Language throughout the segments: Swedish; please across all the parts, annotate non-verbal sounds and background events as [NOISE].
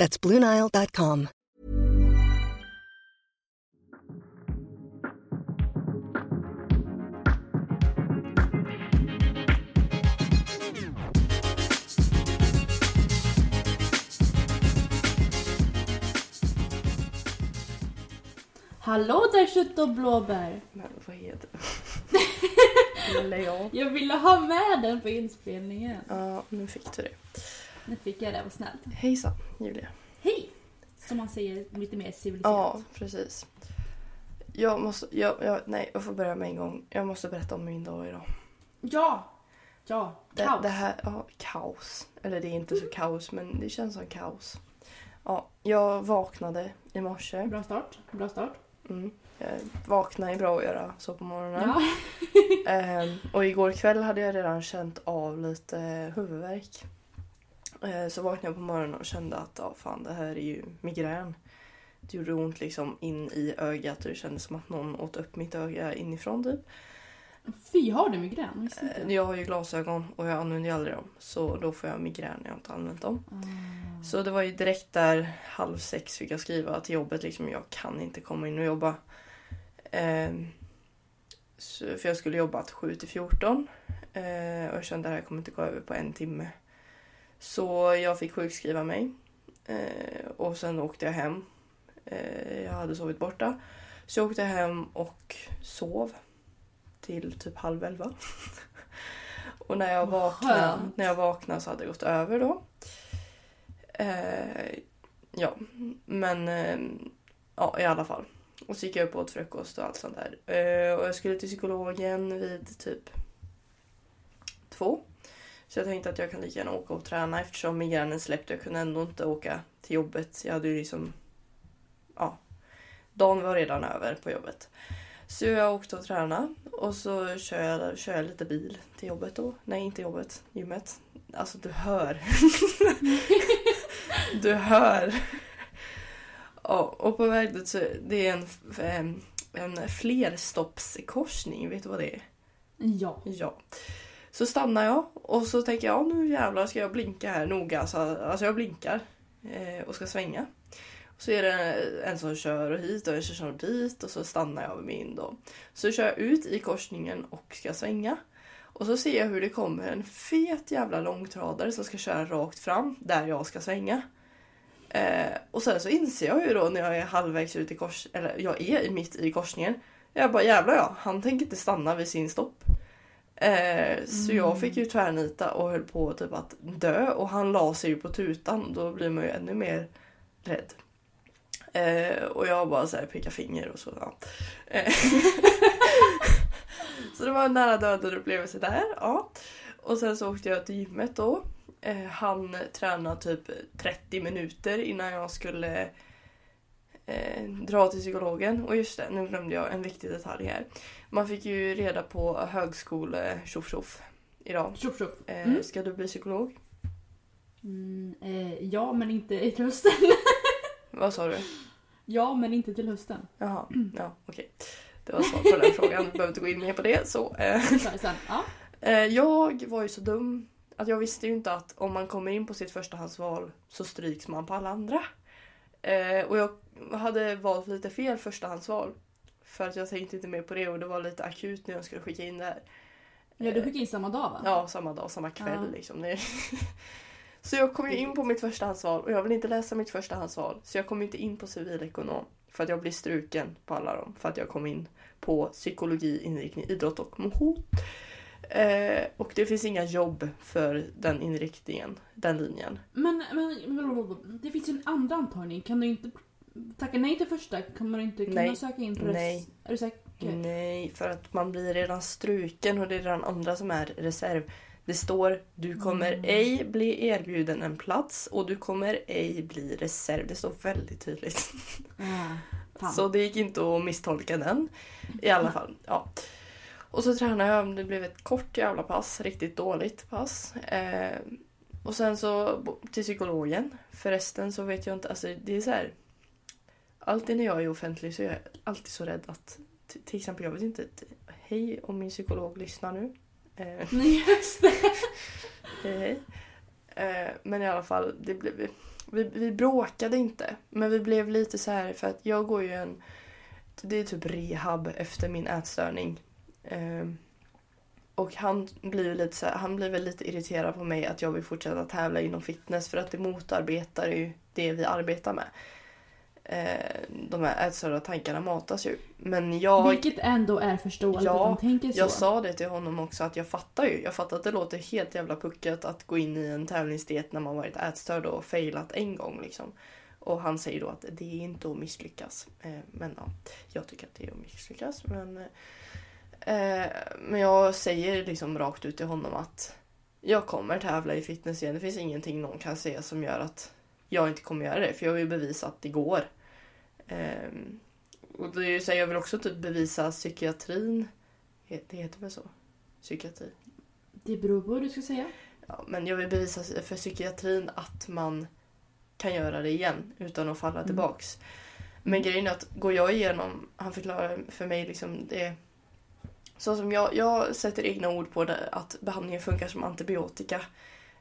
That's BlueNile.com. Hallå där kött och blåbär! Men vad heter det? [LAUGHS] Eller ja. Jag ville ha med den på inspelningen. Ja, nu fick du det. Nu fick jag det, vad snällt. Hejsan, Julia. Hej! Som man säger lite mer Ja, civiliserat. precis. Jag måste, jag, jag, nej, jag får börja med en gång. Jag måste berätta om min dag idag. Ja! Ja, Det, kaos. det här, ja, kaos. Eller det är inte så kaos, men det känns som kaos. Ja, jag vaknade i morse. Bra start. Bra start. Mm. Jag vaknade är bra att göra så på morgonen. Ja. Ehm, och igår kväll hade jag redan känt av lite huvudvärk. Eh, så vaknade jag på morgonen och kände att ja, fan, det här är ju migrän. Det gjorde ont liksom in i ögat och det kändes som att någon åt upp mitt öga inifrån typ. Fy, har du migrän? Visste Eh. Jag har ju glasögon och jag använder ju aldrig dem. Så då får jag migrän när jag inte använt dem. Ah. Så det var ju direkt där halv sex fick jag skriva till jobbet liksom. Jag kan inte komma in och jobba. Ehm, så, för jag skulle jobba till 7 till 14. Eh, och jag kände att det här kommer inte gå över på en timme. Så jag fick sjukskriva mig. Eh, och sen åkte jag hem. Eh, jag hade sovit borta. Så jag åkte hem och sov. Till typ halv elva. [LAUGHS] och när jag, vaknade, när jag vaknade så hade det gått över då. Eh, ja, men eh, ja, i alla fall. Och så gick jag upp och åt frukost och allt sånt där. Eh, och jag skulle till psykologen vid typ två. Så jag tänkte att jag kan lika gärna åka och träna eftersom migränen släppte. Jag kunde ändå inte åka till jobbet. Jag hade ju liksom... Ja. Dagen var redan över på jobbet. Så jag åkte och tränade och så kör jag, kör jag lite bil till jobbet då. Nej, inte jobbet. Gymmet. Alltså du hör. [LAUGHS] du hör. Ja, och på väg dit så det är en, en, en flerstoppskorsning. Vet du vad det är? Ja. Ja. Så stannar jag och så tänker jag nu jävlar ska jag blinka här noga. Så, alltså jag blinkar eh, och ska svänga. Och så är det en som kör hit och en som kör dit och så stannar jag vid min då. Så kör jag ut i korsningen och ska svänga. Och så ser jag hur det kommer en fet jävla långtradare som ska köra rakt fram där jag ska svänga. Eh, och sen så inser jag ju då när jag är halvvägs ut i kors... Eller jag är mitt i korsningen. Jag bara jävlar ja, han tänker inte stanna vid sin stopp. Eh, så jag fick ju tvärnita och höll på typ att dö och han la sig ju på tutan. Då blir man ju ännu mer rädd. Eh, och jag bara så här pekar finger och så. Ja. Eh, [LAUGHS] så det var en nära döden upplevelse där. Ja. Och sen så åkte jag till gymmet då. Eh, han tränade typ 30 minuter innan jag skulle eh, dra till psykologen. Och just det, nu glömde jag en viktig detalj här. Man fick ju reda på högskole tjoff tjoff idag. Tjoff tjoff. Eh, Mm. Ska du bli psykolog? Mm, eh, ja, men inte till hösten. [LAUGHS] Vad sa du? ja, men inte till hösten. Jaha, ja okej. Det var svar på den frågan. Vi behöver inte gå in mer på det. Så, eh, sen. Ja. Eh, Jag var ju så dum att jag visste ju inte att om man kommer in på sitt förstahandsval så stryks man på alla andra. Eh, och jag hade valt lite fel förstahandsval. För att jag tänkte inte mer på det och det var lite akut när jag skulle skicka in det här. ja, du skickade in samma dag va? Ja, samma dag, samma kväll Ja. liksom. [LAUGHS] Så jag kom ju in på mitt förstahandsval och jag vill inte läsa mitt förstahandsval. Så jag kom inte in på civilekonom. För att jag blir struken på alla dem. För att jag kom in på psykologi, inriktning, idrott och motion. Eh, och det finns inga jobb för den inriktningen, den linjen. Men, men, men det finns ju en andra antagning. Kan du inte tacka nej till första? Kan man inte kan Nej. du söka in på det? Nej. Är du säker? Nej, för att man blir redan struken och det är redan andra som är reserv. Det står du kommer Mm. ej bli erbjuden en plats och du kommer ej bli reserv. Det står väldigt tydligt. Fan. Så det gick inte att misstolka den. I alla [LAUGHS] fall. Ja. Och så tränade jag. Det blev ett kort jävla pass. Riktigt dåligt pass. Eh, och sen så till psykologen. Förresten så vet jag inte. Alltså det är så här. Alltid när jag är offentlig så är jag alltid så rädd att till exempel jag vet inte. Hej om min psykolog lyssnar nu. Eh, [LAUGHS] Nej, just det. [LAUGHS] Hej hej. Eh, men i alla fall, det blev, vi, vi bråkade inte. Men vi blev lite så här för att jag går ju en... Det är typ rehab efter min ätstörning. Eh, och han blir lite så här, han blir väl lite irriterad på mig att jag vill fortsätta tävla inom fitness för att det motarbetar ju det vi arbetar med. Eh, de här ätstörda tankarna matas ju. Men jag... Vilket ändå är förståeligt Ja, att de tänker så. Jag sa det till honom också att jag fattar ju. Jag fattar att det låter helt jävla puckat att gå in i en tävlingsdiet när man varit ätstörd och failat en gång liksom. Och han säger då att det är inte att misslyckas. Eh, men ja, jag tycker att det är att misslyckas. Men, eh, men jag säger liksom rakt ut till honom att jag kommer tävla i fitness igen. Det finns ingenting någon kan säga som gör att jag inte kommer göra det. För jag vill bevisa att det går. Eh, och det är ju så här, jag vill också typ bevisa psykiatrin. Det heter väl så? Psykiatri. Det beror på vad du ska säga. Ja, men jag vill bevisa för psykiatrin att man kan göra det igen utan att falla Mm. tillbaks. Men grejen är att går jag igenom, han förklarar för mig liksom det så som jag, jag sätter egna ord på det, att behandlingen funkar som antibiotika.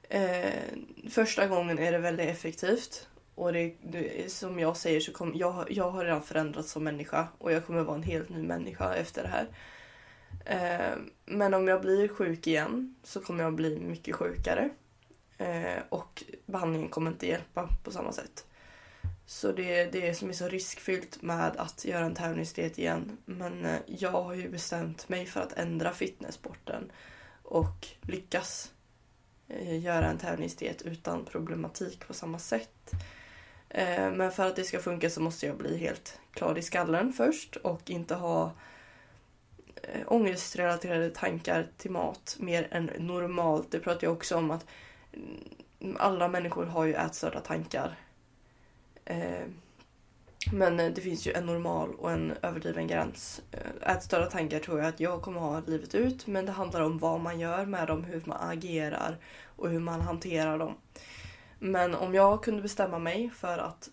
Eh, första gången är det väldigt effektivt. Och det, det, som jag säger så kom, jag, jag har redan förändrats som människa och jag kommer vara en helt ny människa efter det här. Eh, men om jag blir sjuk igen så kommer jag bli mycket sjukare. Eh, och behandlingen kommer inte hjälpa på samma sätt. Så det är det som är så riskfyllt med att göra en tävlingsdiet igen. Men eh, jag har ju bestämt mig för att ändra fitnesssporten och lyckas eh, göra en tävlingsdiet utan problematik på samma sätt. Eh, men för att det ska funka så måste jag bli helt klar i skallen först och inte ha eh, ångestrelaterade tankar till mat mer än normalt. Det pratar jag också om att mm, alla människor har ju ätstörda tankar. Eh, men det finns ju en normal och en överdriven gräns. Ätstörda tankar tror jag att jag kommer ha livet ut men det handlar om vad man gör med dem, hur man agerar och hur man hanterar dem. Men om jag kunde bestämma mig för att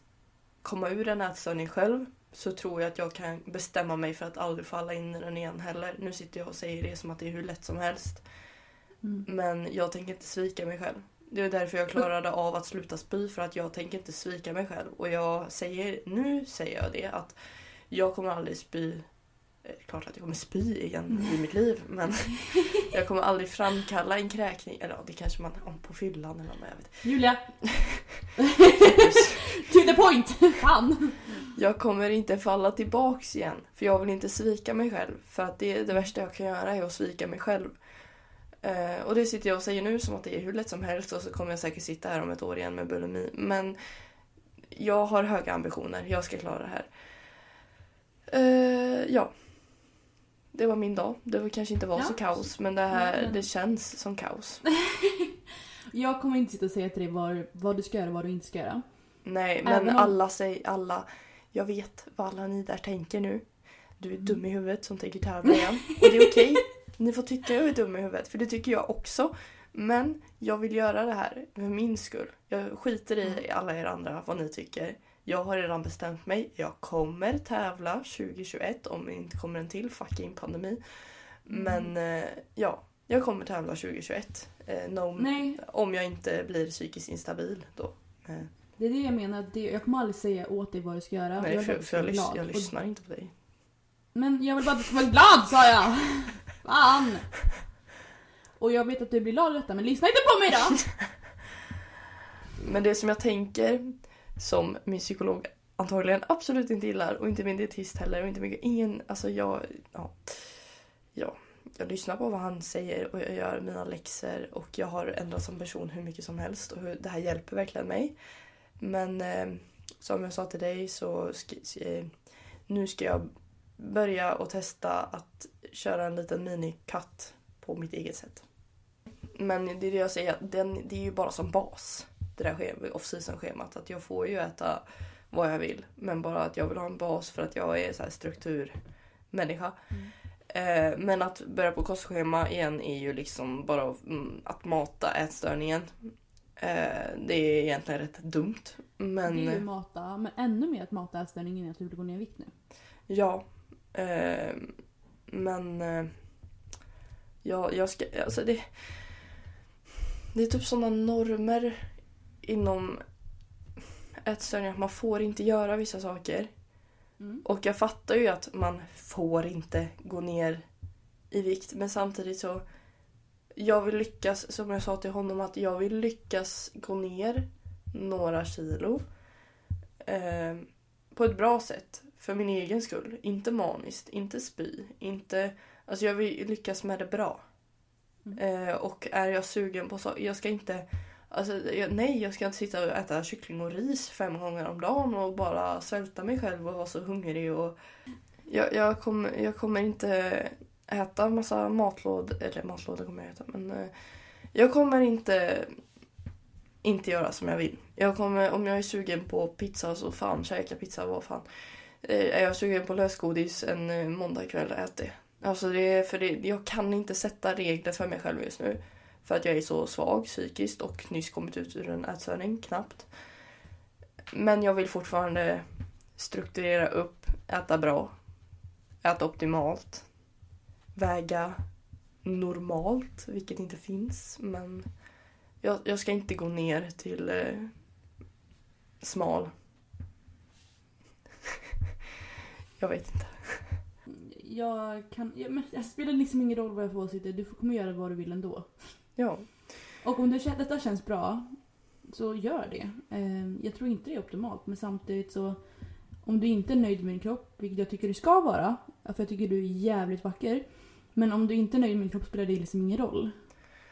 komma ur en ätstörning själv så tror jag att jag kan bestämma mig för att aldrig falla in i den igen heller. Nu sitter jag och säger det som att det är hur lätt som helst. Mm. Men jag tänker inte svika mig själv. Det är därför jag klarade av att sluta spy för att jag tänker inte svika mig själv. Och jag säger, nu säger jag det att jag kommer aldrig spy. Eh, Klart att jag kommer spy igen i mitt liv men [LAUGHS] jag kommer aldrig framkalla en kräkning. Eller ja, det kanske man om på fyllan eller vad jag vet. Julia! [LAUGHS] to the point! Fan! Jag kommer inte falla tillbaks igen. För jag vill inte svika mig själv. För att det, det värsta jag kan göra är att svika mig själv. Eh, och det sitter jag och säger nu som att det är hur lätt som helst och så kommer jag säkert sitta här om ett år igen med bulimi. Men jag har höga ambitioner. Jag ska klara det här. Eh, ja. Det var min dag. Det var kanske inte var Ja. så kaos men det här men- det känns som kaos. [LAUGHS] Jag kommer inte sitta och säga till dig vad, vad du ska göra och vad du inte ska göra. Nej, men Även alla säger alla. Jag vet vad alla ni där tänker nu. Du är dum i huvudet som tänker tävla igen. Och det är okej. [LAUGHS] Ni får tycka jag är dum i huvudet, för det tycker jag också. Men jag vill göra det här för min skull. Jag skiter i alla er andra vad ni tycker. Jag har redan bestämt mig. Jag kommer tävla 2021 om det inte kommer en till fucking pandemi. Men eh, ja, jag kommer tävla 2021. Eh, no, om jag inte blir psykiskt instabil då. Eh, det är det jag menar. Det, jag kommer aldrig säga åt dig vad du ska göra. Nej, jag för, du för jag, lys- jag Och- lyssnar inte på dig. Men jag vill bara att du ska vara glad sa jag! [LAUGHS] Fan! Och jag vet att du blir glad av detta men lyssna inte på mig då! [LAUGHS] Men det som jag tänker, som min psykolog antagligen absolut inte gillar och inte min dietist heller och inte mycket, ingen, alltså jag, ja, ja, jag lyssnar på vad han säger och jag gör mina läxor och jag har ändrat som person hur mycket som helst och hur, det här hjälper verkligen mig. Men eh, som jag sa till dig så ska, eh, nu ska jag börja och testa att köra en liten minikatt på mitt eget sätt. Men det är det jag säger, den, det är ju bara som bas. Det där schem- off-season schemat. Att jag får ju äta vad jag vill. Men bara att jag vill ha en bas för att jag är så här strukturmänniska. Eh, men att börja på kostschema igen är ju liksom bara mm, att mata ätstörningen. Eh, det är egentligen rätt dumt. Men Det är ju mata, men ännu mer att mata ätstörningen är att du vill gå ner i vikt nu. ja. Eh, men ja, jag ska, alltså det, det är typ sådana normer inom ätstörningar att man får inte göra vissa saker. Mm. Och jag fattar ju att man får inte gå ner i vikt men samtidigt så jag vill lyckas, som jag sa till honom, att jag vill lyckas gå ner några kilo eh, på ett bra sätt för min egen skull. Inte maniskt, inte spy, inte... Alltså jag vill lyckas med det bra. Mm. Eh, och är jag sugen på så, jag ska inte... Alltså, jag, nej, jag ska inte sitta och äta kyckling och ris fem gånger om dagen och bara svälta mig själv och vara så hungrig. Och jag, jag, kommer, jag kommer inte äta massa matlådor, eller matlådor kommer jag äta, men eh, jag kommer inte inte göra som jag vill. Jag kommer, om jag är sugen på pizza så fan käka pizza, vad fan. Eh, är jag sugen på lösgodis en eh, måndagkväll, ät det. Alltså det är för det, jag kan inte sätta regler för mig själv just nu. För att jag är så svag psykiskt och nyss kommit ut ur en ätstörning, knappt. Men jag vill fortfarande strukturera upp, äta bra, äta optimalt, väga normalt, vilket inte finns. Men jag, jag ska inte gå ner till eh, smal. [LAUGHS] jag vet inte. Jag kan... Jag, men det spelar liksom ingen roll vad jag får åsikter. Du kommer göra vad du vill ändå. Ja, Och om detta känns bra, så gör det. Eh, jag tror inte det är optimalt, men samtidigt så... Om du inte är nöjd med din kropp, vilket jag tycker du ska vara, för jag tycker du är jävligt vacker. Men om du inte är nöjd med din kropp spelar det liksom ingen roll.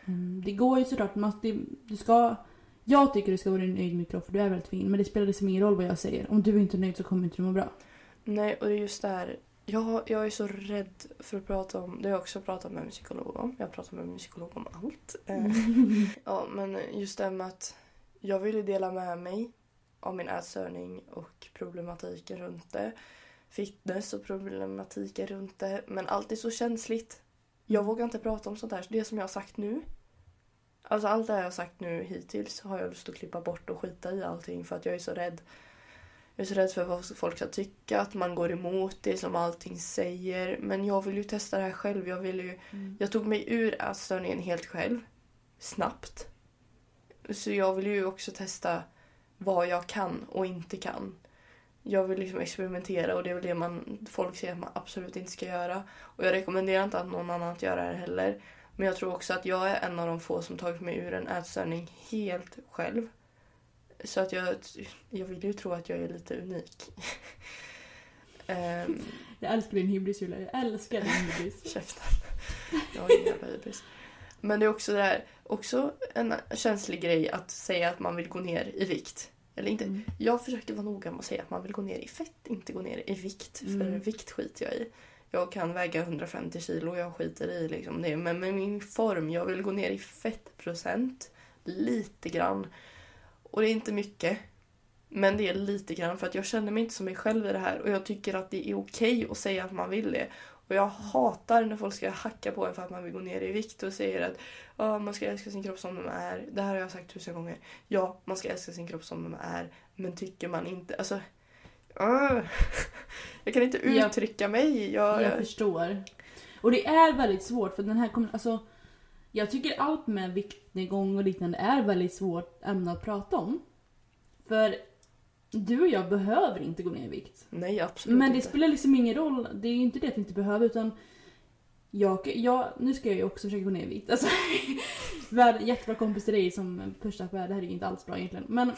Mm, det går ju såklart, man, det, du ska... Jag tycker du ska vara nöjd med din kropp för du är väldigt fin, men det spelar liksom ingen roll vad jag säger. Om du inte är nöjd så kommer inte du må bra. nej och det är just det här. Jag, jag är så rädd för att prata om, det har jag också pratat med min psykolog om. Jag pratar med min psykolog om allt. Eh, [LAUGHS] Ja, men just det med att jag ville dela med mig av min ätstörning och problematiken runt det. Fitness och problematiken runt det. Men allt är så känsligt. Jag vågar inte prata om sånt här. Det som jag har sagt nu. Alltså allt det jag har sagt nu hittills har jag lust att klippa bort och skita i allting för att jag är så rädd. Jag är så rädd för vad folk ska tycka, att man går emot det som allting säger. Men jag vill ju testa det här själv. Jag vill ju Mm. jag tog mig ur ätstörningen helt själv. Snabbt. Så jag vill ju också testa vad jag kan och inte kan. Jag vill liksom experimentera och det är väl det man, folk säger att man absolut inte ska göra. Och jag rekommenderar inte att någon annan att göra det heller. Men jag tror också att jag är en av de få som tagit mig ur en ätstörning helt själv. Så att jag, jag vill ju tro att jag är lite unik. [LAUGHS] Ehm, Jag älskar din hybris Julia, jag älskar din hybris. [LAUGHS] Käften. Jag har ingen jävla hybris. Men det är också det här, också en känslig grej att säga att man vill gå ner i vikt. Eller inte. Mm. Jag försöker vara noga med att säga att man vill gå ner i fett, inte gå ner i vikt. För Mm. vikt skiter jag i. Jag kan väga 150 kilo, jag skiter i liksom det. Men med min form, jag vill gå ner i fettprocent. Lite grann. Och det är inte mycket. Men det är lite grann för att jag känner mig inte som mig själv i det här. Och jag tycker att det är okej att säga att man vill det. Och jag hatar när folk ska hacka på en för att man vill gå ner i vikt och säger att ja, man ska älska sin kropp som den är. Det här har jag sagt tusen gånger. Ja, man ska älska sin kropp som den är. Men tycker man inte... Alltså... öh. [LAUGHS] Jag kan inte Jag- uttrycka mig. Jag, Jag förstår. Och det är väldigt svårt för den här kommer, alltså Jag tycker allt med viktnedgång och liknande är väldigt svårt ämne att prata om. För du och jag behöver inte gå ner i vikt. Nej, absolut Men det inte. spelar liksom ingen roll. Det är ju inte det att vi inte behöver utan jag, jag, nu ska jag ju också försöka gå ner i vikt. Alltså, [LAUGHS] jättebra kompis till dig som pushar på det här. Är ju inte alls bra egentligen. Men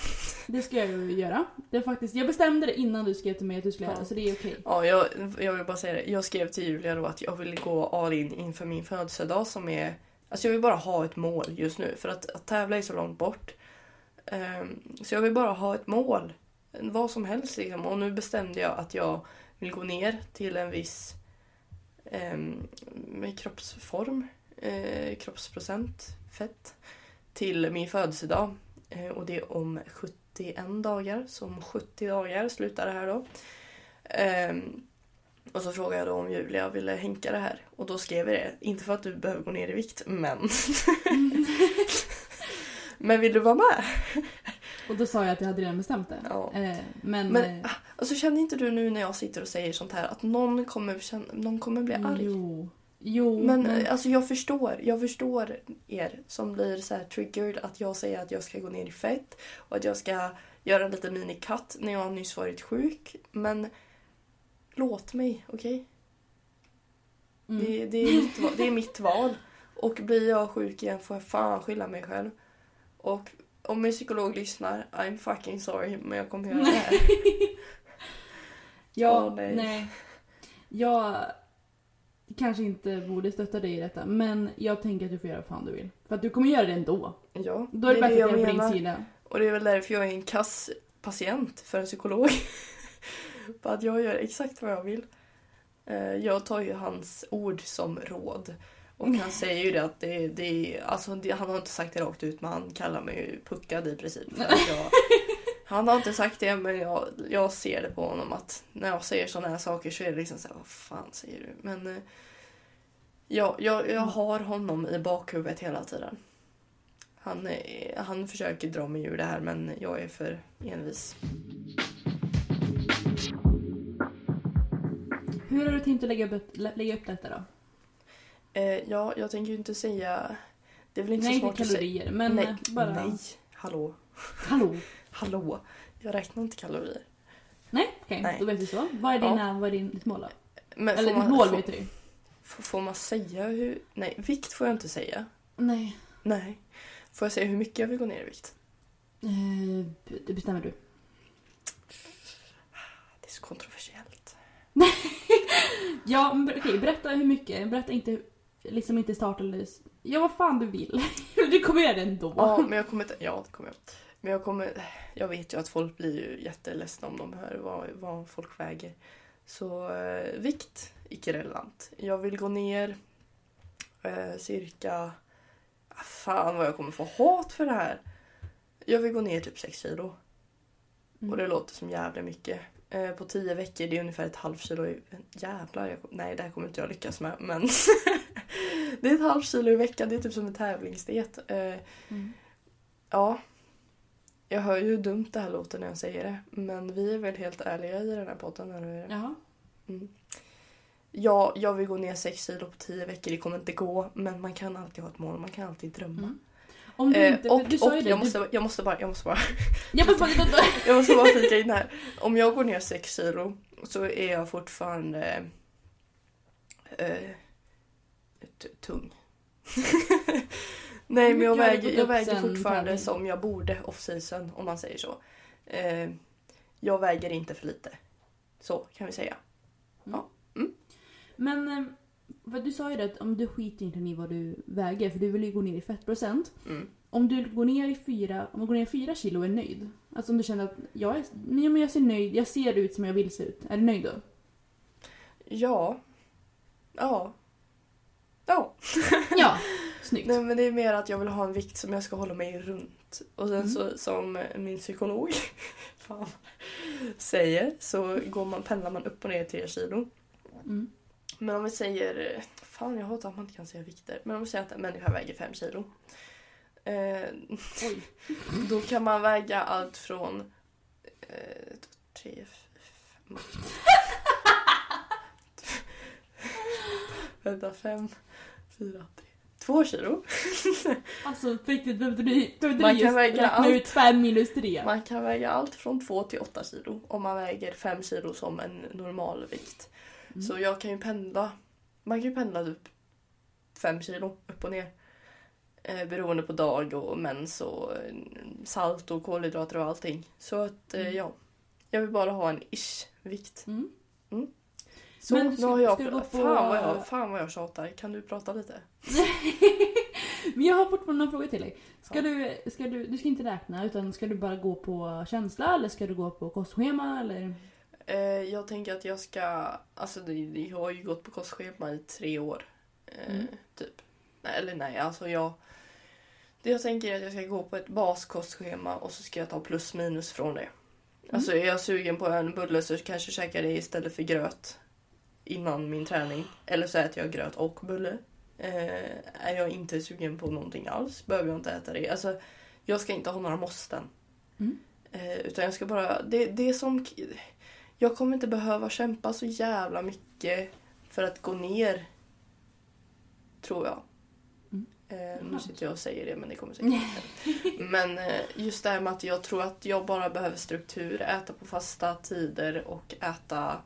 det ska jag ju göra. Det är faktiskt, jag bestämde det innan du skrev till mig att du skulle göra det, så det är okej. Ja, jag, jag vill bara säga det. Jag skrev till Julia då att jag vill gå all in inför min födelsedag som är... Alltså jag vill bara ha ett mål just nu för att, att tävla är så långt bort. Um, så jag vill bara ha ett mål. Vad som helst liksom. Och nu bestämde jag att jag vill gå ner till en viss um, kroppsform. uh, kroppsprocent. fett. Till min födelsedag. Uh, och det är om 71 dagar. Så om 70 dagar slutar det här då. Um, och så frågade jag då om Julia ville hänka det här. Och då skrev jag det. Inte för att du behöver gå ner i vikt, men... [LAUGHS] men vill du vara med? Och då sa jag att jag hade redan bestämt det. Ja. Eh, men... Men eh, ah, alltså, känner inte du nu när jag sitter och säger sånt här att någon kommer, känna, någon kommer bli arg? Jo. Jo, Men men... eh, alltså jag förstår, jag förstår er som blir så här triggered att jag säger att jag ska gå ner i fett och att jag ska göra en liten minicut när jag nyss varit sjuk. Men låt mig, okej? mm. Det, det, är mitt, det är mitt val. Och blir jag sjuk igen får jag fan skylla mig själv. Och om min psykolog lyssnar, I'm fucking sorry men jag kommer göra det här. [LAUGHS] Ja, Åh, nej. nej. Jag kanske inte borde stötta dig i detta, men jag tänker att du får göra vad fan du vill. För att du kommer göra det ändå. Ja, Då är det, bättre att jag är på din sida. Och det är väl därför jag är en kass patient för en psykolog. För att jag gör exakt vad jag vill. Eh, Jag tar ju hans ord som råd. Och han säger ju det att det, det, alltså det, han har inte sagt det rakt ut men han kallar mig ju puckad i princip. För att jag, [LAUGHS] han har inte sagt det men jag, jag ser det på honom att när jag säger sådana här saker så är det liksom så här, vad fan säger du? Men eh, jag, jag, jag har honom i bakhuvudet hela tiden. Han, han försöker dra mig ur det här men jag är för envis. Hur har du tänkt att lägga upp, lä- lägga upp detta då? Eh, ja, jag tänker ju inte säga... Det är väl inte Nej, så smart att säga... kalorier, men nej, bara... nej, hallå. Hallå? [LAUGHS] Hallå. Jag räknar inte kalorier. Nej, okej, Nej. då vet vi så. Vad är, Ja. dina, vad är din, ditt mål då? Men Eller ditt mål får, vet du får man säga hur... Nej, vikt får jag inte säga. Nej. Nej. Får jag säga hur mycket jag vill gå ner i vikt? Eh, det bestämmer du. Det är så kontroversiellt. [LAUGHS] Ja, men okej, berätta hur mycket. Berätta inte, liksom inte start eller... Ja, vad fan du vill. [LAUGHS] du kommer göra det ändå. Ja, men jag kommer inte... Ja, det kommer jag. Men jag kommer... Jag vet ju att folk blir ju jätteledsna om de hör vad, vad folk väger. Så eh, vikt, icke relevant. Jag vill gå ner eh, cirka... Ah, fan vad jag kommer få hat för det här. Jag vill gå ner typ 6 kilo. Mm. Och det låter som jävla mycket. Eh, på 10 veckor, det är ungefär ett halvt kilo. i- Jävlar, jag, nej det här kommer inte jag lyckas med. Men [LAUGHS] det är ett halvt kilo i veckan, det är typ som en tävlingsdiet. Eh, Mm. Ja. Jag hör ju hur dumt det här låter när jag säger det. Men vi är väl helt ärliga i den här podden, eller hur? Jaha. Mm. Ja, jag vill gå ner 6 kilo på 10 veckor. Det kommer inte gå. Men man kan alltid ha ett mål. Man kan alltid drömma. Mm. Om du Eh, inte... och du sa och ju det. jag, måste, jag, måste bara, jag måste bara Jag måste bara... [LAUGHS] Jag måste bara flika in här. Om jag går ner 6 kilo så är jag fortfarande eh, tung. [LAUGHS] Nej men jag väger, jag väger fortfarande som jag borde off season om man säger så. Eh, jag väger inte för lite. Så kan vi säga. Men... För du sa ju det att om du skiter egentligen i vad du väger, för du vill ju gå ner i fettprocent. Mm. Om du går ner i fyra, om du går ner i fyra kilo och är nöjd. Alltså om du känner att jag, är, nej, men jag ser nöjd, jag ser ut som jag vill se ut. Är du nöjd då? Ja. Ja. Ja. [LAUGHS] Ja, snyggt. Nej men det är mer att jag vill ha en vikt som jag ska hålla mig runt. Och sen Mm. så som min psykolog [LAUGHS] fan, säger så går man, pendlar man upp och ner 3 kilo. Mm. Men om vi säger, fan jag hatar att man inte kan säga vikter. Men om vi säger att en människa väger 5 kilo. Eh, [LAUGHS] då kan man väga allt från eh, tre, fem, [LAUGHS] Vänta, fem, fyra, tre, två kilo. [LAUGHS] Alltså på riktigt, behövde du, behövde Man du kan just väga allt. ut fem minus tre? Man kan väga allt från 2 till 8 kilo om man väger 5 kilo som en normalvikt. Mm. Så jag kan ju pendla. Man kan ju pendla typ 5 kilo upp och ner. Eh, beroende på dag och mens och eh, salt och kolhydrater och allting. Så att eh, Mm. ja. Jag vill bara ha en ish-vikt. Mm. Så Men nu ska- har jag... på- fan, vad jag fan vad jag tjatar. Kan du prata lite? [LAUGHS] Men jag har fortfarande några frågor till dig. Ska Ja. du, ska du, du ska inte räkna utan ska du bara gå på känsla eller ska du gå på kostschema eller? Eh, jag tänker att jag ska... Alltså det, jag har ju gått på kostschema i tre år. Eh, Mm. Typ. Nej, eller nej, alltså jag... Det jag tänker är att jag ska gå på ett baskostschema och så ska jag ta plus minus från det. Alltså är jag sugen på en bulle så kanske jag käkar det istället för gröt innan min träning. Eller så äter jag gröt och bulle. Eh, är jag inte sugen på någonting alls behöver jag inte äta det. Alltså, jag ska inte ha några måsten. Mm. Eh, utan jag ska bara... Det, det är som... Jag kommer inte behöva kämpa så jävla mycket för att gå ner. Tror jag. Mm. Eh, nu sitter jag och säger det men det kommer säkert inte. [LAUGHS] Men eh, just det här med att jag tror att jag bara behöver struktur. Äta på fasta tider och äta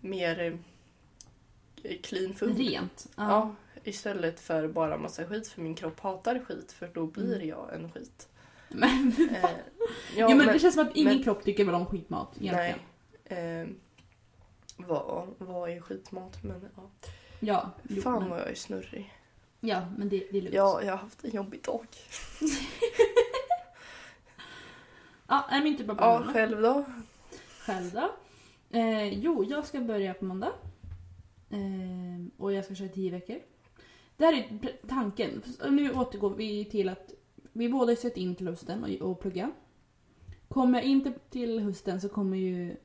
mer eh, clean food. Rent. Ja. Ja, istället för bara massa skit. För min kropp hatar skit för då blir Mm. jag en skit. [LAUGHS] Men, Eh, ja, ja, men, men- det känns som att ingen men- kropp tycker väl om skitmat egentligen. Nej. Eh, vad, vad är skitmat? Men ja. Ja, jo, Fan men, vad jag är snurrig. ja, men det, det är lugnt. Ja, jag har haft en jobbig dag. [LAUGHS] Ja, är min typ av Ja, planer. själv då? Själv då? Eh, jo, jag ska börja på måndag. Eh, och jag ska köra tio veckor. Det här är pr- tanken. Nu återgår vi till att vi båda har sett in till hösten och, och plugga. Kommer jag inte till hösten så kommer ju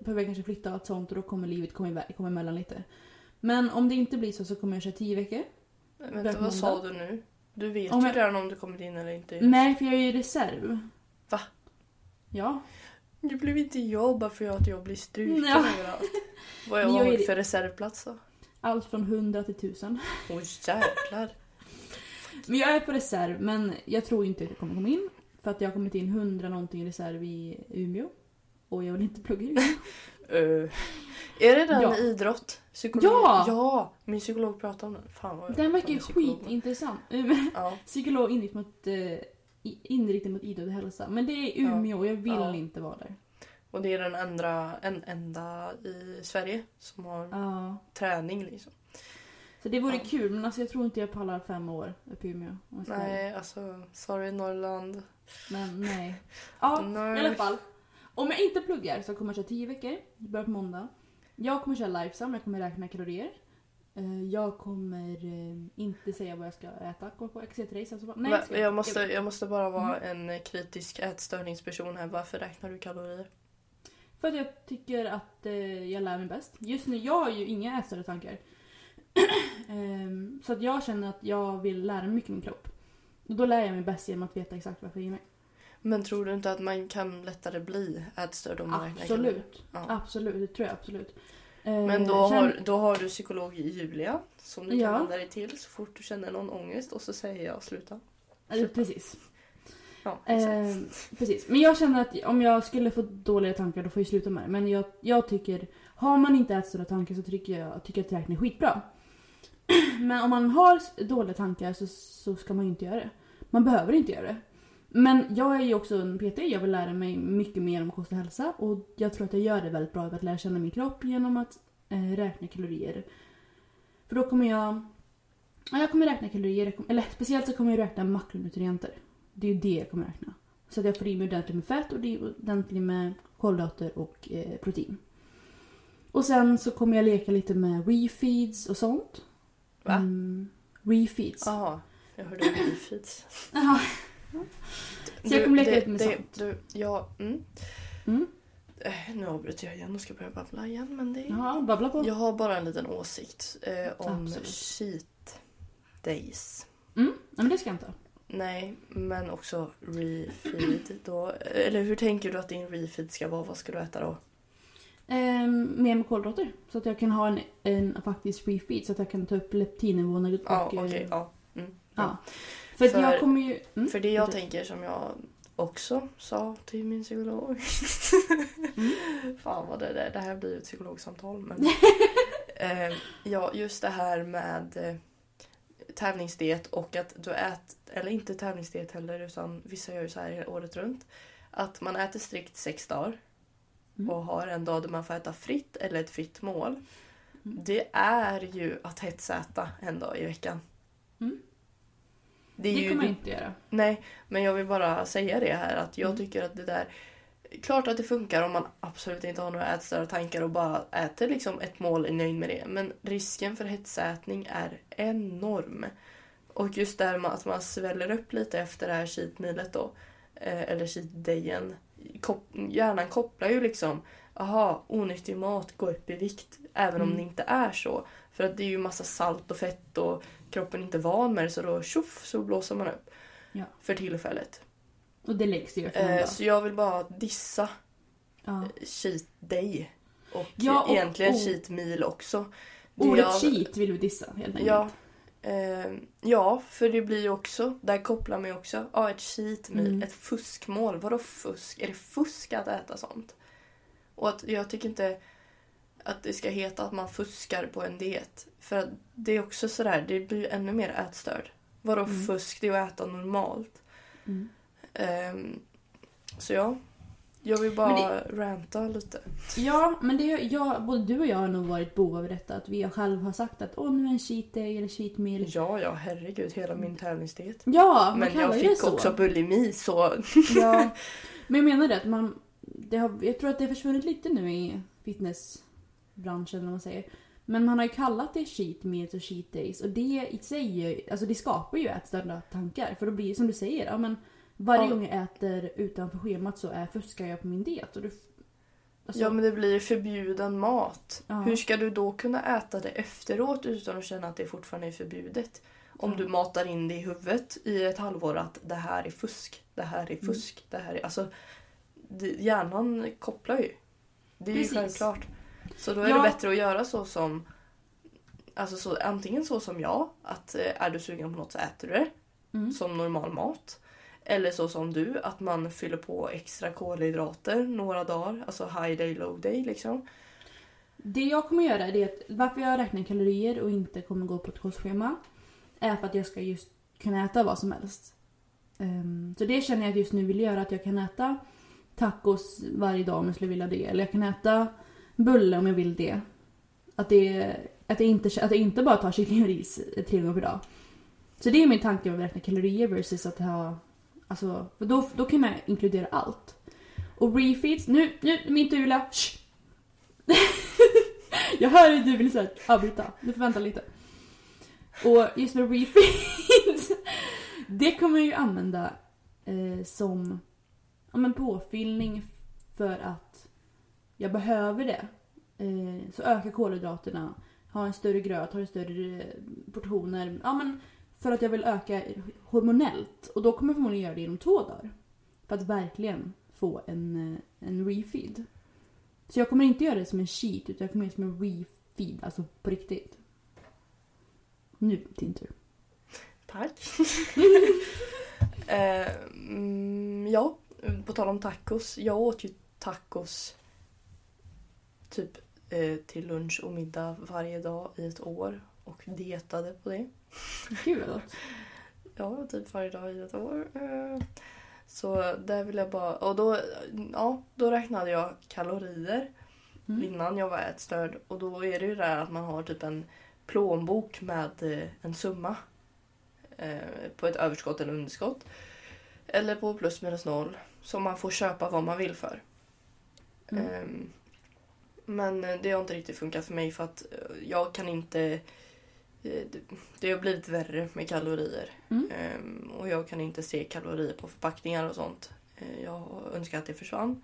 behöver jag kanske flytta och allt sånt och då kommer livet komma, iväg, komma emellan lite. Men om det inte blir så så kommer jag köra tio veckor. Vänta, Börjar på vad sa du nu? Du vet Om ju jag- redan om du kommit in eller inte. Nej, för jag är ju reserv. Va? Ja. Det blev inte jag bara för att jag blir struken Ja. överallt. [LAUGHS] Vad jag Men har för reservplats då? Allt från 100 till 1000. Åh jävlar. [LAUGHS] Men jag är på reserv, men jag tror inte att jag kommer komma in. För att jag har kommit in 100 någonting i reserv i Umeå. Och jag vill inte plugga Umeå. Uh, [LAUGHS] är det den Ja. idrott? Psykolog? Ja! Ja! Min psykolog pratade om den. Fan vad Den verkar ju med skitintressant. [LAUGHS] Ja. Psykolog inriktad mot, eh, inriktad mot idrott och hälsa. Men det är Umeå och jag vill Ja. inte vara där. Och det är den enda, en enda i Sverige som har Ja. träning liksom. Så det vore Ja. kul, men alltså jag tror inte jag pallar fem år uppe i Umeå. Nej, alltså sorry Norrland. Men nej. [LAUGHS] Ja, Nej. i alla fall. Om jag inte pluggar så kommer jag köra 10 veckor. Jag börjar på måndag. Jag kommer köra Lifesum, jag kommer räkna kalorier. Eh, Jag kommer eh, inte säga vad jag ska äta. Kom på, jag kan säga till dig sen så bara, nej. Ska jag, måste, jag- jag måste bara vara en kritisk ätstörningsperson här. Varför räknar du kalorier? För att jag tycker att eh, jag lär mig bäst. Just nu, jag har ju inga ätstörda tankar. [CLEARS THROAT] Ehm, så att jag känner att jag vill lära mig mycket om min kropp. Och då lär jag mig bäst genom att veta exakt vad jag får i mig. Men tror du inte att man kan lättare bli ätstörd om man? Absolut. Ja. Absolut, det tror jag absolut. Men Eh, då sen- har, då har du psykolog i Julia som du Ja. kan vända dig till så fort du känner någon ångest och så säger jag sluta. Eh, Precis. Ja. Eh, precis. Men jag känner att om jag skulle få dåliga tankar då får jag sluta med det. Men jag, jag tycker, har man inte ätstörda tankar så tycker jag, tycker jag att räkning är skitbra. [CLEARS THROAT] Men om man har dåliga tankar så, så ska man ju inte göra det. Man behöver inte göra det. Men jag är ju också en PT, jag vill lära mig mycket mer om kost och hälsa. Och jag tror att jag gör det väldigt bra att lära känna min kropp genom att eh, räkna kalorier. För då kommer jag... Ja, jag kommer räkna kalorier, eller speciellt så kommer jag räkna makronutrienter. Det är ju det jag kommer räkna. Så att jag får i mig ordentligt med fett och ordentligt med kolhydrater och eh, protein. Och sen så kommer jag leka lite med refeeds och sånt. Va? Mm, refeeds. Jaha, jag hörde refeeds. Så jag kommer leka lite med det, sånt. Du, ja, mm. Mm. Eh, Nu avbryter jag igen och ska börja babbla igen men det... Jaha, babbla på. Jag har bara en liten åsikt eh, om Absolut. cheat days. Mm, ja, men det ska jag inte. Nej, men också refeed. Då, eller hur tänker du att din refeed ska vara? Vad ska du äta då? Ehm, mer med kolhydrater. Så att jag kan ha en, en faktisk refeed så att jag kan ta upp leptinnivåerna och... Ja, eh, okej. ja. Mm. ja. För, För- jag kommer ju... Mm, För det jag fortsätt. tänker som jag också sa till min psykolog. Mm. [LAUGHS] Fan vad det där, det här blir ju ett psykologsamtal. Men, [LAUGHS] eh, ja, just det här med eh, tävlingsdiet och att du äter, eller inte tävlingsdiet heller utan vissa gör ju så här året runt. Att man äter strikt sex dagar Mm. och har en dag där man får äta fritt eller ett fritt mål. Mm. Det är ju att hetsäta en dag i veckan. Mm. Det Det ju kommer jag inte göra. Nej, men jag vill bara säga det här att jag Mm. tycker att det där... Klart att det funkar om man absolut inte har några ätstörda tankar och bara äter liksom ett mål är nöjd med det. Men risken för hetsätning är enorm. Och just där med att man sväller upp lite efter det här cheatmealet då. Eh, eller cheatdayen. Kop hjärnan kopplar ju liksom, aha, onyttig mat går upp i vikt. Även om Mm. det inte är så. För att det är ju massa salt och fett och kroppen inte är van med det så då tjoff så blåser man upp. Ja. För tillfället. Och det läggs ju efter någon Eh, så jag vill bara dissa Ja. cheat day. Och, Ja, och- egentligen och- cheat meal också. Det Ordet jag- cheat vill vi dissa helt enkelt. Ja. Eh, ja, för det blir ju också, där kopplar man ju också, ja ett cheat meal, Mm. ett fuskmål. Vadå fusk? Är det fusk att äta sånt? Och att jag tycker inte att det ska heta att man fuskar på en diet. För att det är också sådär, det blir ännu mer ätstörd. Vadå Mm. fusk? Det är att äta normalt. Mm. Ehm, så ja, jag vill bara ranta lite. Ja, men det, jag, både du och jag har nog varit bovar i detta. Att vi själv har sagt att åh nu är en cheat day eller cheat meal. Ja, ja, herregud, hela min tävlingsdiet. Ja, Men jag det fick så. också bulimi så Ja. [LAUGHS] Men jag menar det att man... Det har, jag tror att det har försvunnit lite nu i fitnessbranschen eller vad man säger. Men man har ju kallat det cheat meals och cheat days och det i sig alltså det skapar ju ätstörda tankar. För då blir det som du säger, ja men varje Ja. gång jag äter utanför schemat så är, fuskar jag på min diet. Och du, alltså, Ja men det blir förbjuden mat. Ja. Hur ska du då kunna äta det efteråt utan att känna att det fortfarande är förbjudet? Om Ja. du matar in det i huvudet i ett halvår att det här är fusk, det här Mm. är fusk, det här är... Alltså, hjärnan kopplar ju. Det är Precis. ju självklart. Så då är Ja. det bättre att göra så som... Alltså så, antingen så som jag, att eh, är du sugen på något så äter du det Mm. som normal mat. Eller så som du, att man fyller på extra kolhydrater några dagar. Alltså high day, low day liksom. Det jag kommer göra är att varför jag räknar kalorier och inte kommer gå på ett kostschema är för att jag ska just kunna äta vad som helst. Ehm, så det känner jag att just nu vill göra att jag kan äta tacos varje dag om jag skulle vilja det. Eller jag kan äta bulle om jag vill det. Att, det, att, jag, inte, att jag inte bara tar kyckling och ris tre gånger per dag. Så det är min tanke med att räkna kalorier versus att ha... Alltså, för då, då kan man inkludera allt. Och refeeds, nu, nu min tur Julia. [LAUGHS] Jag hör hur du vill så här, avbryta. Du får vänta lite. Och just med refeeds. [LAUGHS] Det kommer jag ju använda eh, som ja, men påfyllning för att jag behöver det. Eh, så öka kolhydraterna. Ha en större gröt, ha en större eh, portioner. Ja, men för att jag vill öka hormonellt. Och då kommer jag förmodligen göra det inom två dagar. För att verkligen få en, eh, en refeed. Så jag kommer inte göra det som en cheat utan jag kommer göra det som en refeed. Alltså på riktigt. Nu din tur. Tack. [LAUGHS] eh, mm, ja, på tal om tacos. Jag åt ju tacos typ eh, till lunch och middag varje dag i ett år. Och dietade på det. Gud vad. [LAUGHS] Ja, typ varje dag i ett år. Eh, Så där vill jag bara... Och då, ja, då räknade jag kalorier Mm. innan jag var ätstörd. Och då är det ju det där att man har typ en plånbok med eh, en summa. Eh, på ett överskott eller underskott. Eller på plus minus noll. Som man får köpa vad man vill för. Mm. Men eh, det har inte riktigt funkat för mig för att eh, jag kan inte... eh, det- har blivit värre med kalorier. Mm. Ehm, och jag kan inte se kalorier på förpackningar och sånt. Jag önskar att det försvann.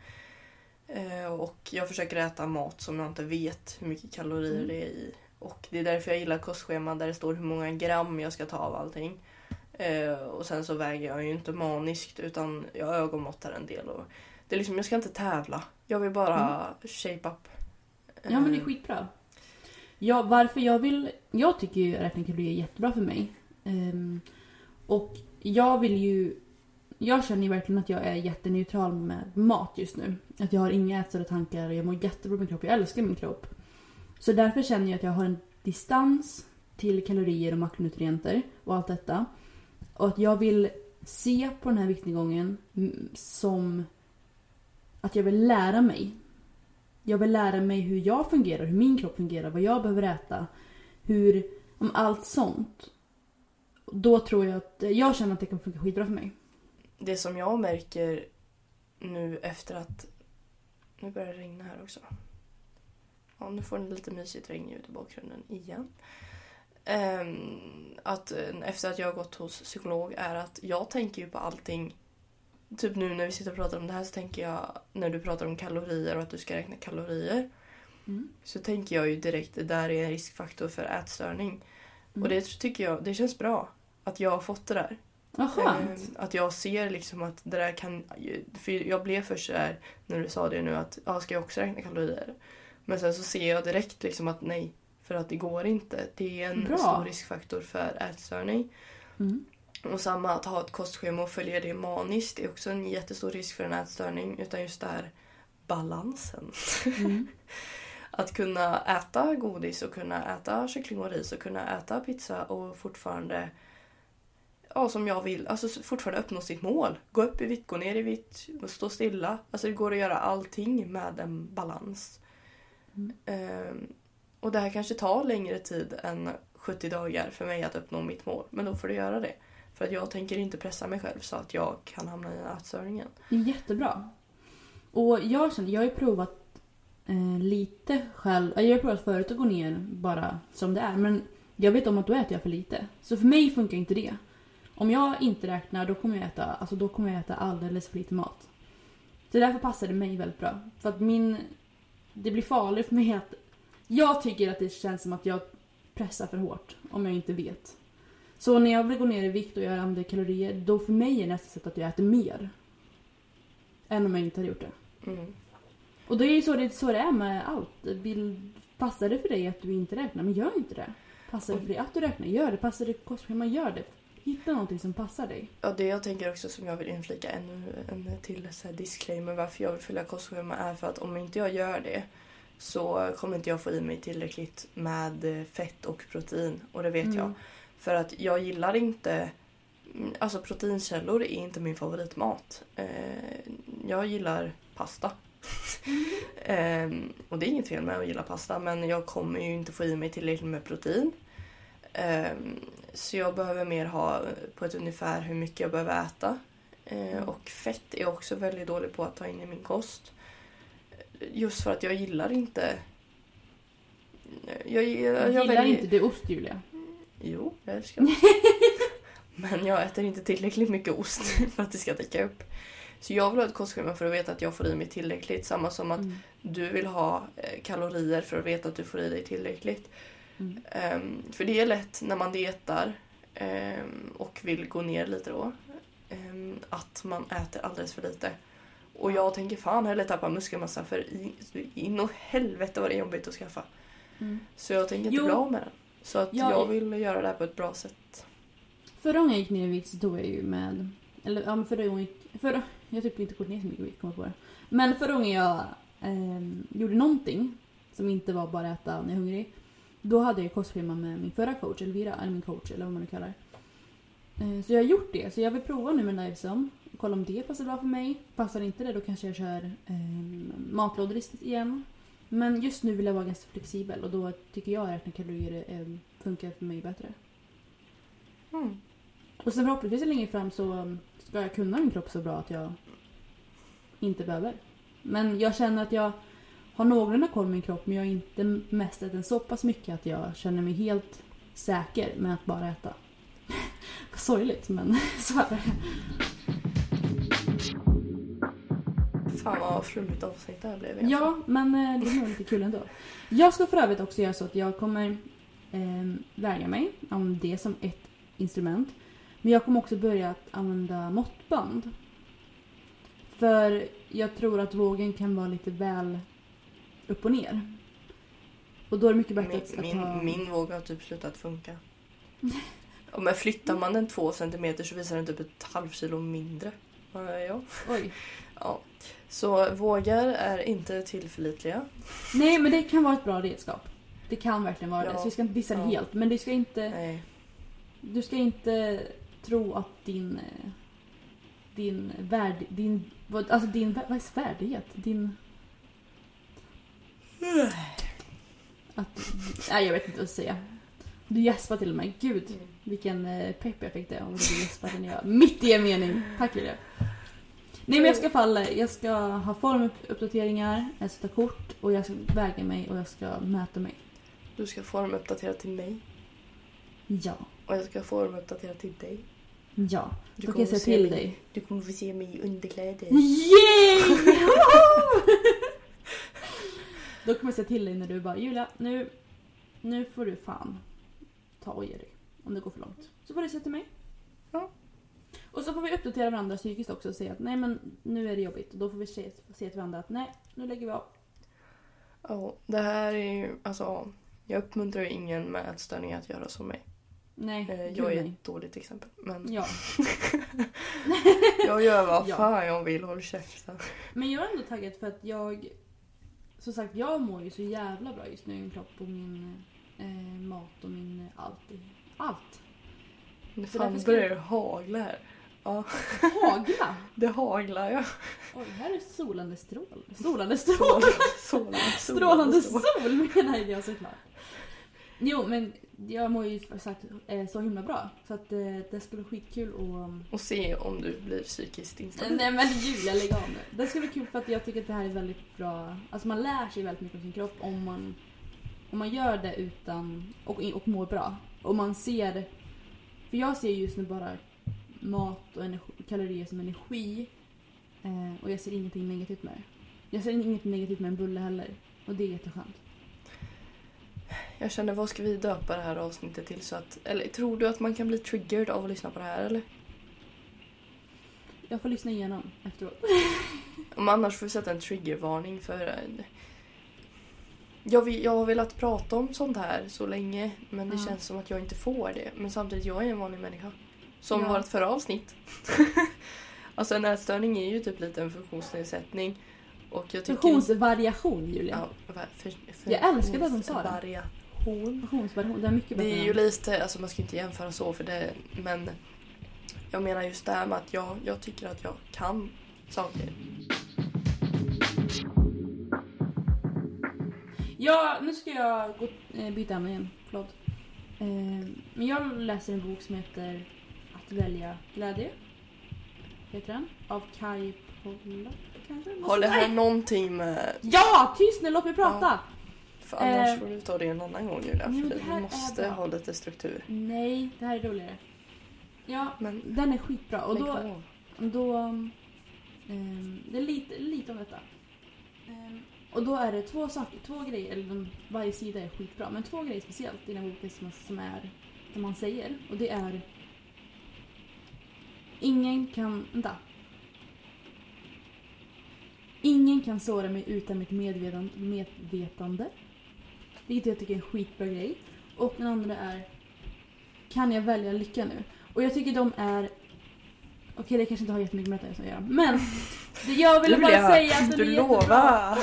Och jag försöker äta mat som jag inte vet hur mycket kalorier Mm. det är i. Och det är därför jag gillar kostscheman där det står hur många gram jag ska ta av allting. Och sen så väger jag ju inte maniskt utan jag ögonmåttar en del. Och det är liksom, jag ska inte tävla. Jag vill bara shape up. Ja men det är Eh, skitbra. Ja, varför jag vill... Jag tycker ju att räkna kalorier är jättebra för mig. Ehm, och jag vill ju... Jag känner ju verkligen att jag är jätteneutral med mat just nu. Att jag har inga ätstörda tankar, jag mår jättebra med min kropp, jag älskar min kropp. Så därför känner jag att jag har en distans till kalorier och makronutrienter och allt detta. Och att jag vill se på den här viktnedgången som att jag vill lära mig jag vill lära mig hur jag fungerar, hur min kropp fungerar, vad jag behöver äta. Hur, om allt sånt. Då tror jag att, jag känner att det kan funka skitbra för mig. Det som jag märker nu efter att... Nu börjar det regna här också. Ja, nu får ni lite mysigt regnljud i bakgrunden igen. Ehm, att eh, efter att jag har gått hos psykolog är att jag tänker ju på allting. Typ nu när vi sitter och pratar om det här så tänker jag när du pratar om kalorier och att du ska räkna kalorier. Mm. Så tänker jag ju direkt det där är en riskfaktor för ätstörning. Mm. Och det tycker jag, det känns bra. Att jag har fått det där. Skönt. Ehm, Att jag ser liksom att det där kan... För jag blev först sådär när du sa det nu att ja, ska jag också räkna kalorier? Men sen så ser jag direkt liksom att nej, för att det går inte. Det är en Bra. stor riskfaktor för ätstörning. Mm. Och samma att ha ett kostschema och följa det maniskt är också en jättestor risk för en ätstörning. Utan just det här balansen. Mm. [LAUGHS] Att kunna äta godis och kunna äta kyckling och ris och kunna äta pizza och fortfarande Ja, som jag vill. Alltså fortfarande uppnå sitt mål. Gå upp i vikt, gå ner i och stå stilla. Alltså det går att göra allting med en balans. Mm. Ehm, och det här kanske tar längre tid än 70 dagar för mig att uppnå mitt mål. Men då får du göra det. För att jag tänker inte pressa mig själv så att jag kan hamna i ätstörningen. Det är jättebra. Och jag känner, jag har ju provat eh, lite själv. Jag har provat förut att gå ner bara som det är. Men jag vet om att då äter jag för lite. Så för mig funkar inte det. Om jag inte räknar då kommer jag äta, alltså då kommer jag äta alldeles för lite mat. Så därför passar det mig väldigt bra. För att min... Det blir farligt för mig att... Jag tycker att det känns som att jag pressar för hårt om jag inte vet. Så när jag vill gå ner i vikt och jag använder kalorier, då för mig är nästa sätt att jag äter mer. Än om jag inte hade gjort det. Mm. Och det är ju så det, så det är med allt. Vill, passar det för dig att du inte räknar, men gör inte det. Passar det för dig att du räknar, gör det. Passar det kostschema, gör det. Hitta någonting som passar dig. Ja, det jag tänker också som jag vill inflika ännu en till så disclaimer varför jag vill följa kostschema är för att om inte jag gör det så kommer inte jag få i mig tillräckligt med eh, fett och protein och det vet Mm. jag. För att jag gillar inte mm, Alltså proteinkällor är inte min favoritmat. Eh, jag gillar pasta. [LAUGHS] Ehm, och det är inget fel med att gilla pasta men jag kommer ju inte få i mig tillräckligt med protein. Ehm, så jag behöver mer ha på ett ungefär hur mycket jag behöver äta. Eh, och fett är jag också väldigt dålig på att ta in i min kost. Just för att jag gillar inte... Jag, jag, Jag, gillar väljer- inte du ost, Julia. Jo, jag älskar ost. [LAUGHS] Men jag äter inte tillräckligt mycket ost [LAUGHS] för att det ska täcka upp. Så jag vill ha ett kostschema för att veta att jag får i mig tillräckligt. Samma som att Mm. du vill ha eh, kalorier för att veta att du får i dig tillräckligt. Mm. Ehm, för det är lätt när man dietar ehm, och vill gå ner lite då. ehm, att man äter alldeles för lite. Och jag tänker fan hellre tappa muskelmassa för i, in och helvete vad det är jobbigt att skaffa. Mm. Så jag tänker inte Jo. bli av med den. Så att Ja, jag i- vill göra det här på ett bra sätt. Förra gången jag gick ner i vikt så tog jag ju med... Eller ja, men förra gången jag. Förra, jag har typ inte gått ner så mycket i vikt, kommer jag på det. Men förra gången jag ehm, gjorde någonting som inte var bara äta när jag är hungrig. Då hade jag kostschema med min förra coach, Elvira, eller min coach eller vad man nu kallar. Eh, Så jag har gjort det. Så jag vill prova nu med Livesum. Kolla om det passar bra för mig. Passar inte det då kanske jag kör eh, matlådor igen. Men just nu vill jag vara ganska flexibel och då tycker jag att räkna kalorier eh, funkar för mig bättre. Mm. Och sen förhoppningsvis längre fram så um, ska jag kunna min kropp så bra att jag inte behöver. Men jag känner att jag har någorlunda koll på min kropp men jag har inte mästrat den så pass mycket att jag känner mig helt säker med att bara äta. [LAUGHS] Sorgligt men [LAUGHS] så är det. Fan vad flummigt avsnitt det här blev. egentligen. Ja, men eh, det är nog lite kul ändå. Jag ska för övrigt också göra så att jag kommer eh, välja mig, använda det som ett instrument. Men jag kommer också börja att använda måttband. För jag tror att vågen kan vara lite väl upp och ner. Och då är det mycket bättre att, Min, att ha... min, min våg har typ slutat funka. Och men flyttar man den två centimeter så visar den typ ett halvkilo mindre. Ja. Oj. Ja. Så vågar är inte tillförlitliga. Nej, men det kan vara ett bra redskap. Det kan verkligen vara Ja. det. Så vi ska inte dissa det Ja. helt. Men det ska inte... Nej. Du ska inte tro att din... eh, Din värd... Din... Alltså din... Vad är värdighet? Din... Att... Nej, jag vet inte vad jag säga. Du gäspar till och med. Gud, vilken eh, pepp jag fick det av att du gäspade när jag... Mitt i en mening. Tack Julia. Nej men jag ska i alla fall... Jag ska ha formuppdateringar, jag ska ta kort och jag ska väga mig och jag ska mäta mig. Du ska formuppdatera till mig. Ja. Och jag ska formuppdatera till dig. Ja. Du Då kan jag säga till mig- dig. Du kommer få se mig i underkläder. Yay! [LAUGHS] [LAUGHS] Då kommer jag säga till dig när du bara Julia, nu, nu får du fan ta och ge dig. Om det går för långt. Så får du säga till mig. Ja. Och så får vi uppdatera varandra psykiskt också och säga att nej men nu är det jobbigt. Och då får vi se, se till varandra att nej, nu lägger vi av. Ja, det här är ju, alltså, jag uppmuntrar ju ingen med ätstörningar att göra som mig. Nej, Eh, Jag är nej. ett dåligt exempel. Men Ja. [LAUGHS] jag gör vad Ja. fan jag vill, håll käften. Men jag är ändå taggad för att jag... Som sagt, jag mår ju så jävla bra just nu i min kropp och min eh, mat och min allt. Allt. Så fan börjar det hagla här. Ja, Hagla! [LAUGHS] det haglar ja. Oj, här är solande strål. Solande strål! Strålande, Strålande sol menar jag såklart. Jo, men jag mår ju sagt eh, så himla bra. Så att eh, det skulle bli skitkul och... Och se om du blir psykiskt instabil. Nej men Julia, lägg av nu. Det skulle bli kul för att jag tycker att det här är väldigt bra. Alltså man lär sig väldigt mycket om sin kropp om man, om man gör det utan och, och mår bra. Och man ser, för jag ser just nu bara mat och energi, kalorier som energi. Eh, och jag ser ingenting negativt med det. Jag ser ingenting negativt med en bulle heller. Och det är jätteskönt. Jag känner, vad ska vi döpa det här avsnittet till? Så att, eller tror du att man kan bli triggered av att lyssna på det här eller? Jag får lyssna igenom efteråt. [LAUGHS] Om annars får vi sätta en triggervarning för... Jag, vill, jag har velat prata om sånt här så länge men det Ja. känns som att jag inte får det. Men samtidigt, jag är en vanlig människa. Som Ja. vårt förra avsnitt. [LAUGHS] alltså en ätstörning är ju typ lite en funktionsnedsättning. Och jag tycker... Funktionsvariation Julia. Ja, för, för, Jag älskade att hon sa det. Variation. Funktionsvariation, det är mycket bättre. Det är ju lite, alltså man ska inte jämföra så för det, men jag menar just det här med att jag, jag tycker att jag kan saker. Ja, nu ska jag gå, eh, byta ämne igen. Förlåt. Eh, men jag läser en bok som heter Att välja glädje. Heter den. Av Kai Pollak kanske? Har det här någonting med... Ja! Tyst nu, låt mig prata! För annars Eh. får du ta det en annan gång Julia. Nej, För vi måste ha lite struktur. Nej, det här är roligare. Ja, Men den är skitbra. Och då, då ehm, det är lite, lite om detta. Ehm, och då är det två saker, två grejer, eller varje sida är skitbra, men två grejer speciellt i den boken som, som är, som man säger. Och det är Ingen kan, vänta. Ingen kan såra mig utan mitt medvetande, medvetande. Vilket jag tycker är en skitbra grej. Och den andra är Kan jag välja lycka nu? Och jag tycker de är Okej, det kanske inte har jättemycket med det att göra. Men jag ville bara Julia, säga att den du är jättebra. lovar!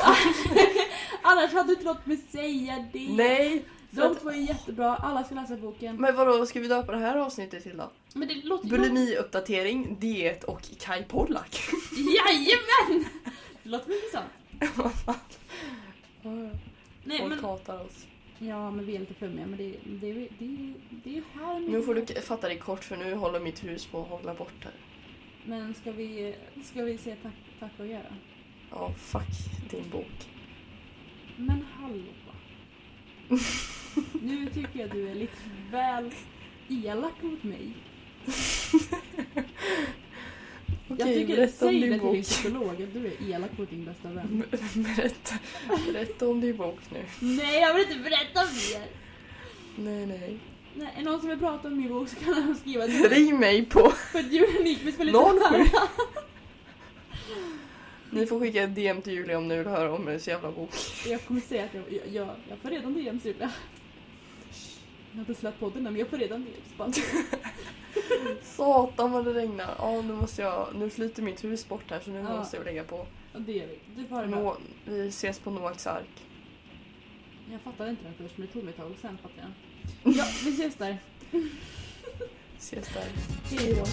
[LAUGHS] Annars hade du inte låtit mig säga det. Nej! De två är jättebra. Alla ska läsa boken. Men vadå, vad ska vi döpa det här avsnittet till då? Men det låter Bulimiuppdatering, diet och Kai Pollak. [LAUGHS] Jajamän! Det låter intressant? [LAUGHS] Nej, Folk men... hatar oss. Ja, men vi är lite flummiga. Men det, det, det, det, det är här Nu får du fatta det kort för nu håller mitt hus på att hålla bort här. Men ska vi, ska vi säga tack, tack och göra? Ja, fuck din bok. Men hallå. [LAUGHS] Nu tycker jag du är lite väl elak mot mig. jag Okej, tycker, berätta om säg din det till din bok. psykolog att du är elak mot din bästa vän. [LAUGHS] Berätta, berätta om din bok nu. Nej, jag vill inte berätta mer! Nej, nej. Nej, är någon som vill prata om min bok så kan han skriva det. Ring mig på... För att Julia Nyqvist vill inte 07. höra. Ni får skicka ett DM till Julia om ni vill höra om hennes jävla bok. Jag kommer säga att jag, jag, jag, jag får redan DMs Julia. Jag har inte släppt podden men jag får redan. Bara. [LAUGHS] Satan vad det regnar. Ja, nu måste jag... Nu flyter mitt hus bort här så nu Ja. måste jag lägga på. Och det gör vi. Du får ha det bra. Nå, vi ses på Noaks ark. Jag fattade inte den först, men det tog mig ett tag och sen fattade jag. Ja, vi ses där. [LAUGHS] Ses där. Hej då.